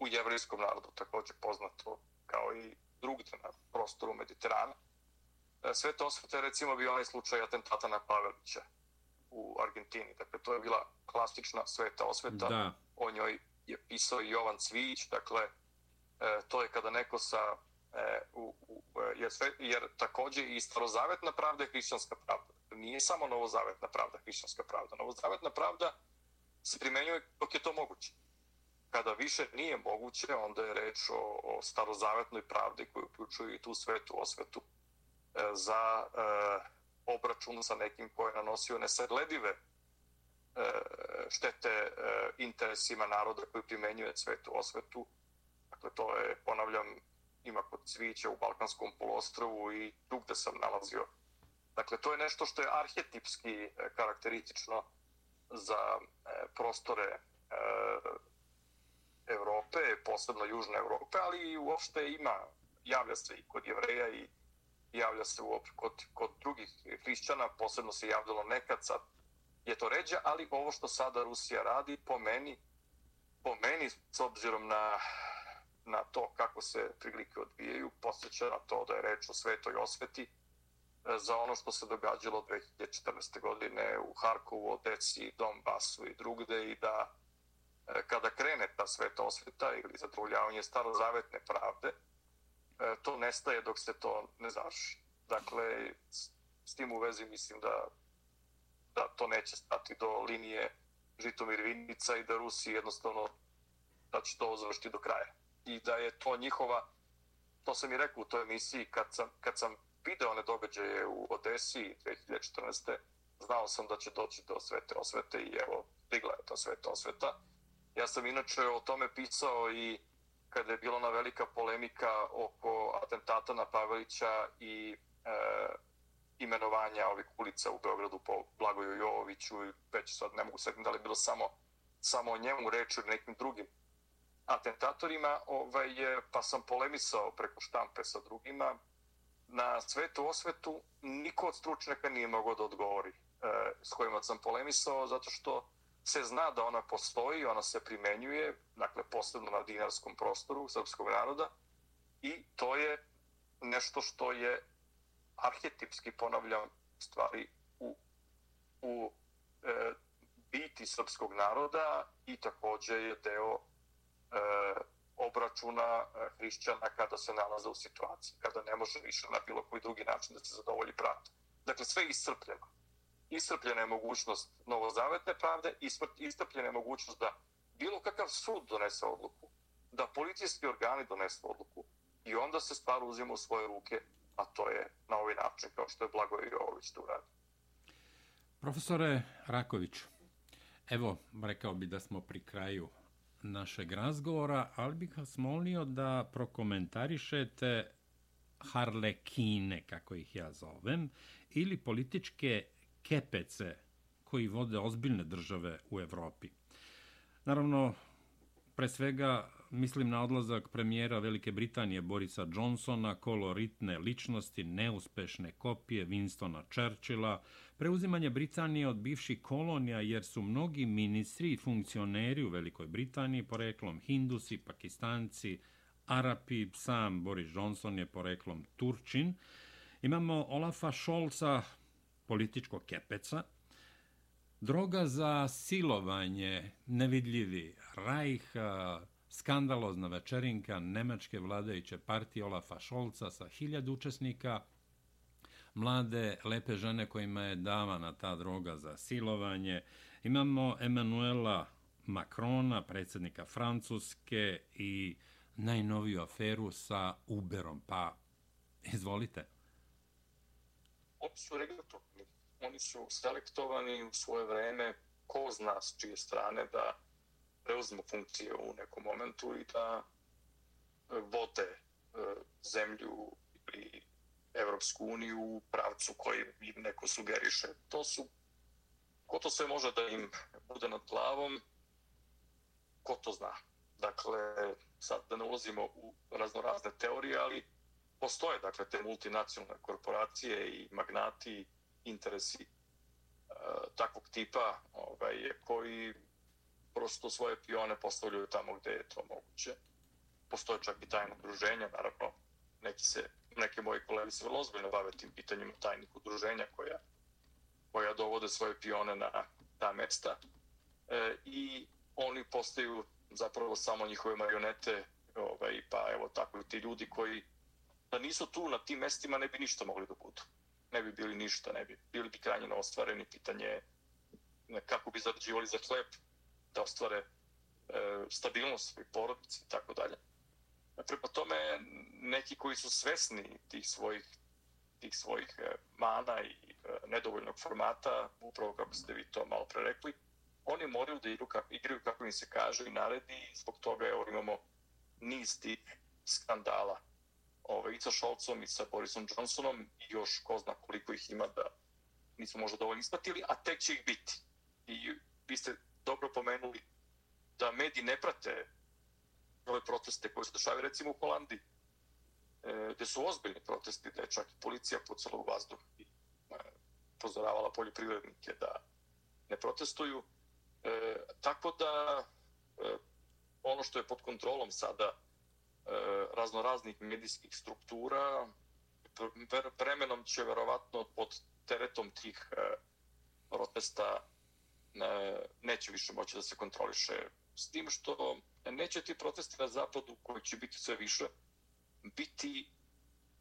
u jevrijskom narodu također poznato kao i drugdje na prostoru Mediterana. E, sveta osveta je recimo bio onaj slučaj atentata na Pavelića u Argentini. Dakle, to je bila klasična sveta osveta. Da. O njoj je pisao i Jovan Cvić. Dakle, e, to je kada neko sa... E, u, u, jer, sve, jer također i starozavetna pravda je hrišćanska pravda. Nije samo novozavetna pravda hrišćanska pravda. Novozavetna pravda se primenjuje dok je to moguće. Kada više nije moguće, onda je reč o, o starozavetnoj pravdi koju uključuje i tu svetu osvetu za e, obračunu sa nekim koji je nanosio nesagledive e, štete e, interesima naroda koji primenjuje svetu osvetu. Dakle, to je, ponavljam, ima kod cvića u Balkanskom polostrovu i tu gde sam nalazio. Dakle, to je nešto što je arhetipski e, karakteristično za prostore Evrope, posebno Južne Evrope, ali i uopšte ima, javlja se i kod jevreja i javlja se u, kod, kod drugih hrišćana, posebno se javljalo nekad, sad je to ređe, ali ovo što sada Rusija radi, po meni, po meni, s obzirom na, na to kako se prilike odvijaju, posjeća na to da je reč o svetoj osveti, e, za ono što se događalo 2014. godine u Harkovu, Odeci, Donbasu i drugde i da e, kada krene ta sveta osveta ili zadovoljavanje starozavetne pravde, E, to nestaje dok se to ne završi. Dakle, s tim u vezi mislim da, da to neće stati do linije Žitomir Vinica i da Rusi jednostavno da će to završiti do kraja. I da je to njihova, to sam i rekao u toj emisiji, kad sam, kad sam video one događaje u Odesi 2014. Znao sam da će doći do svete osvete i evo, stigla je ta sveta osveta. Ja sam inače o tome pisao i kada je bila ona velika polemika oko atentata na Pavelića i e, imenovanja ovih ulica u Beogradu po Blagoju Jovoviću i već sad ne mogu svetim da li bilo samo, samo o njemu reč ili nekim drugim atentatorima, ovaj, pa sam polemisao preko štampe sa drugima. Na svetu osvetu niko od stručnjaka nije mogao da odgovori e, s kojima sam polemisao, zato što se zna da ona postoji, ona se primenjuje, dakle, posebno na dinarskom prostoru srpskog naroda, i to je nešto što je arhetipski, ponavljam, stvari u, u e, biti srpskog naroda i takođe je deo e, obračuna e, hrišćana kada se nalaze u situaciji, kada ne može više na bilo koji drugi način da se zadovolji pravda. Dakle, sve je iscrpljeno. Iscrpljena je mogućnost novozavetne pravde, iscrpljena je mogućnost da bilo kakav sud donese odluku, da policijski organi donesu odluku i onda se stvar uzima u svoje ruke a to je na ovaj način kao što je Blagoje Jovović to radi. Profesore Raković, evo, rekao bi da smo pri kraju našeg razgovora, ali bih vas molio da prokomentarišete harlekine, kako ih ja zovem, ili političke kepece koji vode ozbiljne države u Evropi. Naravno, pre svega mislim na odlazak premijera Velike Britanije Borisa Johnsona, koloritne ličnosti, neuspešne kopije Winstona Churchilla, preuzimanje Britanije od bivših kolonija jer su mnogi ministri i funkcioneri u Velikoj Britaniji poreklom Hindusi, Pakistanci, Arapi, sam Boris Johnson je poreklom Turčin. Imamo Olafa Scholza, političkog kepeca, droga za silovanje, nevidljivi, Rajh, skandalozna večerinka nemačke vladajuće partije Olafa Šolca sa hiljad učesnika, mlade, lepe žene kojima je davana ta droga za silovanje. Imamo Emanuela Macrona, predsjednika Francuske i najnoviju aferu sa Uberom. Pa, izvolite. Oni su. Oni su selektovani u svoje vreme ko zna s čije strane da preuzmu funkcije u nekom momentu i da e, vote vode zemlju i Evropsku uniju u pravcu koji im neko sugeriše. To su, ko to sve može da im bude nad glavom, ko to zna. Dakle, sad da ne ulazimo u raznorazne teorije, ali postoje dakle te multinacionalne korporacije i magnati, interesi e, takvog tipa ovaj, koji prosto svoje pione postavljaju tamo gde je to moguće. Postoje čak i tajne udruženja, naravno, neki, se, neki moji kolegi se vrlo ozbiljno bave tim pitanjima tajnih udruženja koja, koja dovode svoje pione na ta mesta. E, I oni postaju zapravo samo njihove marionete, ovaj, pa evo tako i ti ljudi koji da nisu tu na tim mestima ne bi ništa mogli da budu. Ne bi bili ništa, ne bi bili bi krajnje neostvareni, pitanje kako bi zarađivali za hleb, da ostvare e, stabilnost svoj porodici i tako dalje. E, prema tome, neki koji su svesni tih svojih, tih svojih e, mana i e, nedovoljnog formata, upravo kako ste vi to malo pre rekli, oni moraju da idu, kako, igraju kako im se kaže i naredi i zbog toga evo, imamo niz tih skandala ovaj, i sa Šolcom i sa Borisom Johnsonom i još ko zna koliko ih ima da nismo možda dovoljno ispatili, a tek će ih biti. I vi ste dobro pomenuli da mediji ne prate ove proteste koje se dešavaju recimo u Holandiji, e, gde su ozbiljni protesti, da je čak i policija pucala u vazduh i e, pozoravala poljoprivrednike da ne protestuju. E, tako da e, ono što je pod kontrolom sada E, raznoraznih medijskih struktura, vremenom će verovatno pod teretom tih e, protesta e, neće više moći da se kontroliše. S tim što neće ti protesti na zapadu, koji će biti sve više, biti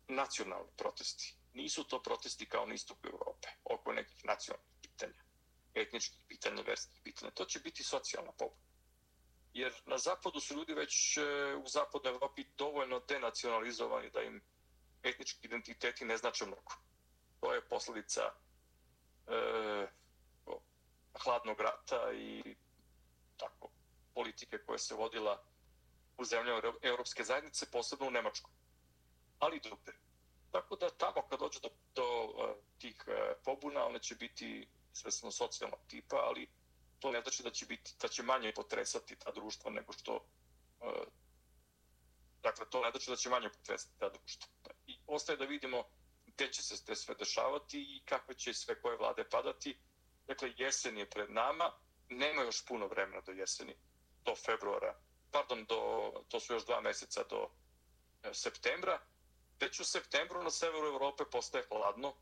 nacionalni protesti. Nisu to protesti kao na istoku Evrope, oko nekih nacionalnih pitanja, etničkih pitanja, verskih pitanja. To će biti socijalna pobuna. Jer na zapadu su ljudi već e, u zapadnoj Evropi dovoljno denacionalizovani da im etnički identiteti ne znače mnogo. To je posljedica e, hladnog rata i tako politike koja se vodila u zemljama Europske zajednice, posebno u Nemačkoj. Ali i drugde. Tako da tamo kad dođe do, do e, tih e, pobuna, one će biti svesno socijalnog tipa, ali to ne znači da će biti da će manje potresati ta društva nego što uh, dakle to ne znači da će manje potresati ta društva. I ostaje da vidimo gdje će se te sve dešavati i kakve će sve koje vlade padati. Dakle, jesen je pred nama, nema još puno vremena do jeseni, do februara, pardon, do, to su još dva mjeseca do e, septembra. Već u septembru na severu Evrope postaje hladno,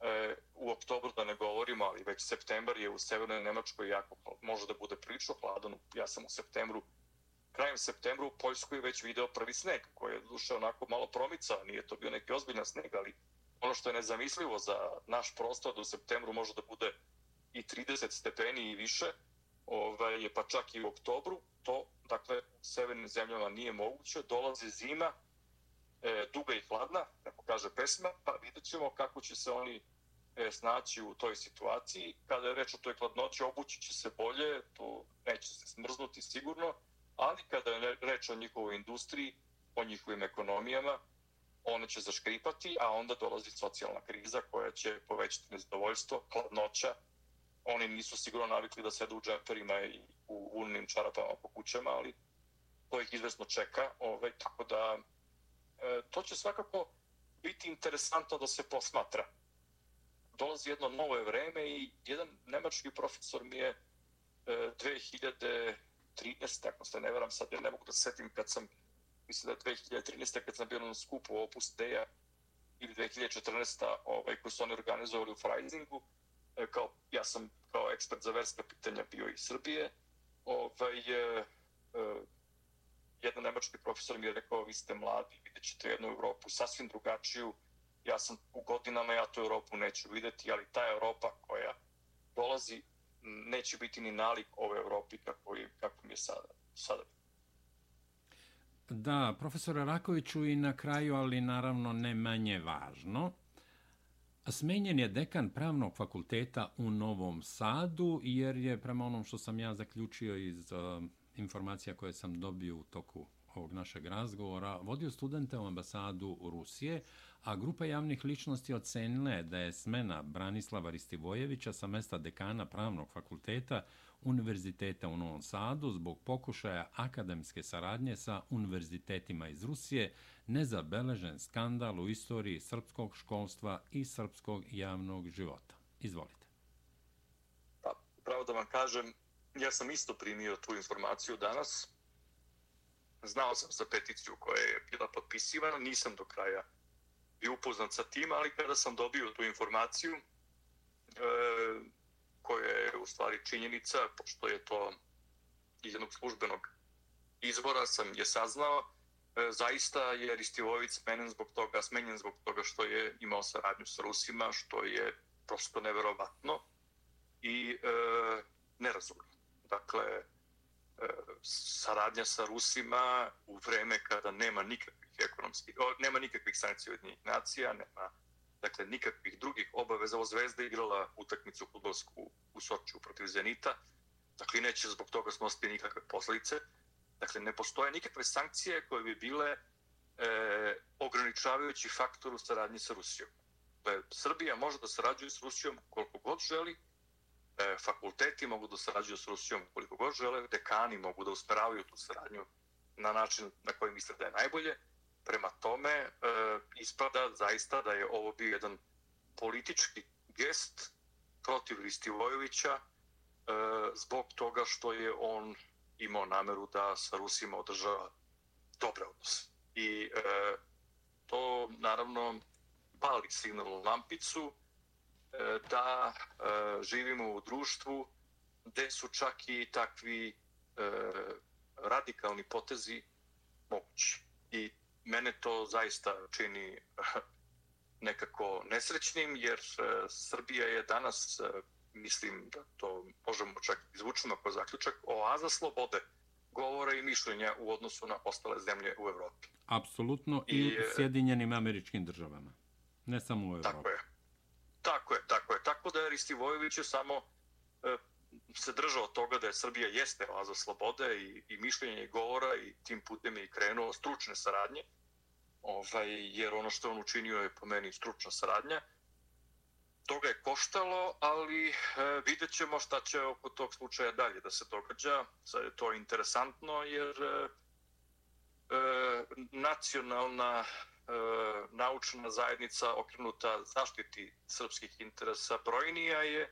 e, u oktobru da ne govorimo, ali već septembar je u severnoj Nemačkoj jako, može da bude prilično hladan. Ja sam u septembru, krajem septembru u Poljskoj već video prvi sneg, koji je duše onako malo promicao, nije to bio neki ozbiljan sneg, ali ono što je nezamislivo za naš prostor da u septembru može da bude i 30 stepeni i više, ovaj, je pa čak i u oktobru, to, dakle, u severnim zemljama nije moguće, dolazi zima, e, duga i hladna, kako kaže pesma, pa vidjet ćemo kako će se oni e, snaći u toj situaciji. Kada je reč o toj hladnoći, obući će se bolje, to neće se smrznuti sigurno, ali kada je reč o njihovoj industriji, o njihovim ekonomijama, one će zaškripati, a onda dolazi socijalna kriza koja će povećati nezadovoljstvo, hladnoća. Oni nisu sigurno navikli da sedu u džemperima i u unim čarapama po kućama, ali to ih izvesno čeka. Ovaj, tako da E, to će svakako biti interesantno da se posmatra. Dolazi jedno novo vreme i jedan nemački profesor mi je e, 2013. ako se ne veram sad, ja ne mogu da setim kad sam mislim da je 2013. kad sam bio na skupu Opus Dei ili 2014. Ovaj, koji su oni organizovali u Freisingu, e, kao, ja sam kao ekspert za verska pitanja bio iz Srbije, ovaj, jedan nemački profesor mi je rekao, vi ste mladi, vidjet ćete jednu Europu sasvim drugačiju, ja sam u godinama, ja tu Europu neću videti, ali ta Europa koja dolazi neće biti ni nalik ove Europi kako, je, kako mi je sada. sada. Da, profesora Rakoviću i na kraju, ali naravno ne manje važno. Smenjen je dekan pravnog fakulteta u Novom Sadu, jer je prema onom što sam ja zaključio iz uh, informacija koje sam dobio u toku ovog našeg razgovora, vodio studente u ambasadu Rusije, a grupa javnih ličnosti ocenile da je smena Branislava Ristivojevića sa mesta dekana pravnog fakulteta Univerziteta u Novom Sadu zbog pokušaja akademske saradnje sa univerzitetima iz Rusije nezabeležen skandal u istoriji srpskog školstva i srpskog javnog života. Izvolite. Pa, pravo da vam kažem, ja sam isto primio tu informaciju danas. Znao sam za peticiju koja je bila potpisivana, nisam do kraja i upoznat sa tim, ali kada sam dobio tu informaciju, e, koja je u stvari činjenica, pošto je to iz jednog službenog izbora sam je saznao, e, zaista je Ristivović smenjen zbog toga, smenjen zbog toga što je imao saradnju sa Rusima, što je prosto neverovatno i e, nerazumno. Dakle, e, saradnja sa Rusima u vreme kada nema nikakvih ekonomskih, nema nikakvih sankcija od njih nacija, nema dakle, nikakvih drugih obaveza. Ovo Zvezda igrala utakmicu futbolsku u Sočiju protiv Zenita, dakle, neće zbog toga snositi nikakve posljedice. Dakle, ne postoje nikakve sankcije koje bi bile e, ograničavajući faktor u saradnji sa Rusijom. Dakle, Srbija može da sarađuje s Rusijom koliko god želi, E, fakulteti mogu da sarađuju s Rusijom koliko god žele, dekani mogu da usperavaju tu saradnju na način na koji misle da je najbolje, Prema tome, e, ispada zaista da je ovo bio jedan politički gest protiv Ristivojevića e, zbog toga što je on imao nameru da sa Rusima održava dobre odnose. I e, to naravno pali signal u lampicu da e, živimo u društvu gde su čak i takvi e, radikalni potezi mogući. I mene to zaista čini nekako nesrećnim, jer e, Srbija je danas, e, mislim da to možemo čak izvučeno kao zaključak, oaza slobode govora i mišljenja u odnosu na ostale zemlje u Evropi. Apsolutno i, i e, Sjedinjenim američkim državama, ne samo u Evropi. Tako je. Tako je, je. Da je Ristivojević je samo e, se držao toga da je Srbija jeste oaza slobode i, i mišljenja i govora i tim putem je krenuo stručne saradnje ovaj, jer ono što on učinio je po meni stručna saradnja. Toga je koštalo, ali e, vidjet ćemo šta će oko tog slučaja dalje da se događa. Sad je to interesantno jer e, e, nacionalna E, naučna zajednica okrenuta zaštiti srpskih interesa brojnija je e,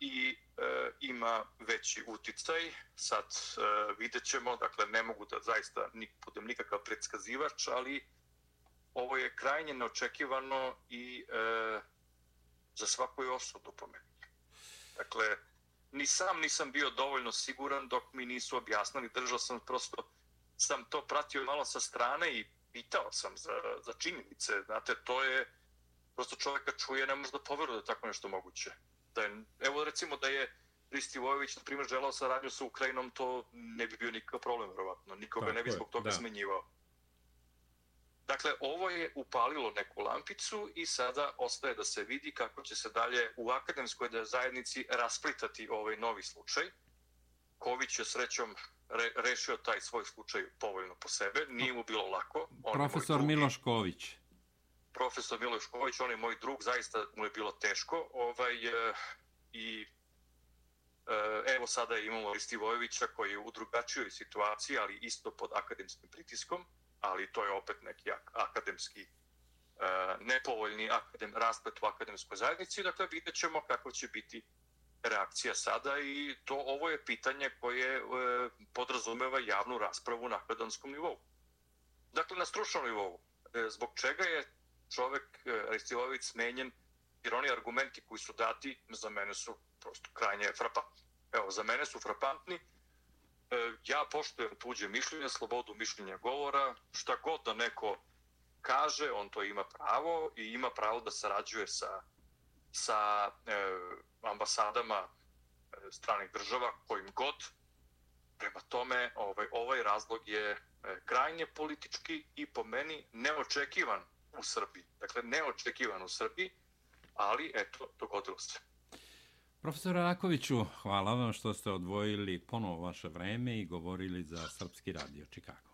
i e, ima veći uticaj. Sad e, vidjet ćemo, dakle ne mogu da zaista nik, budem nikakav predskazivač, ali ovo je krajnje neočekivano i e, za svaku je osudu po meni. Dakle, ni sam nisam bio dovoljno siguran dok mi nisu objasnili, držao sam prosto, sam to pratio malo sa strane i pitao sam za, za činjenice. Znate, to je, prosto čovjeka čuje, ne može da poveruje da je tako nešto moguće. Da je, evo recimo da je Risti Vojović, na primjer, želao saradnju sa Ukrajinom, to ne bi bio nikakav problem, vjerovatno. Nikoga tako ne bi zbog toga da. smenjivao. Dakle, ovo je upalilo neku lampicu i sada ostaje da se vidi kako će se dalje u akademskoj zajednici rasplitati ovaj novi slučaj. Ković je srećom re, rešio taj svoj slučaj povoljno po sebe. Nije mu bilo lako. On Profesor Miloš Ković. Profesor Miloš Ković, on je moj drug, zaista mu je bilo teško. Ovaj, e, I e, evo sada imamo Risti Vojovića koji je u drugačijoj situaciji, ali isto pod akademskim pritiskom ali to je opet neki akademski uh, nepovoljni akadem, rasplet u akademskoj zajednici. Dakle, vidjet ćemo kako će biti reakcija sada i to ovo je pitanje koje e, podrazumeva javnu raspravu na akademskom nivou. Dakle, na stručnom nivou. E, zbog čega je čovek e, Aristilović smenjen, jer oni argumenti koji su dati za mene su prosto krajnje frapantni. Evo, za mene su frapantni, E, ja poštujem tuđe mišljenje, slobodu mišljenja govora, šta god da neko kaže, on to ima pravo i ima pravo da sarađuje sa, sa e, ambasadama e, stranih država, kojim god. Prema tome, ovaj, ovaj razlog je e, krajnje politički i po meni neočekivan u Srbiji. Dakle, neočekivan u Srbiji, ali eto, dogodilo se. Profesor Rakoviću, hvala vam što ste odvojili ponovo vaše vreme i govorili za Srpski radio Čikago.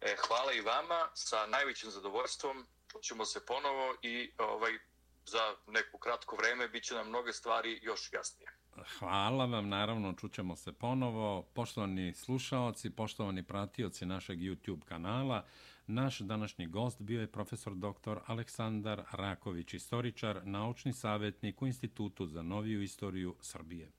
E, hvala i vama, sa najvećim zadovoljstvom ćemo se ponovo i ovaj za neko kratko vreme bit će nam mnoge stvari još jasnije. Hvala vam, naravno, čućemo se ponovo. Poštovani slušaoci, poštovani pratioci našeg YouTube kanala, Naš današnji gost bio je profesor dr. Aleksandar Raković, istoričar, naučni savjetnik u Institutu za noviju istoriju Srbije.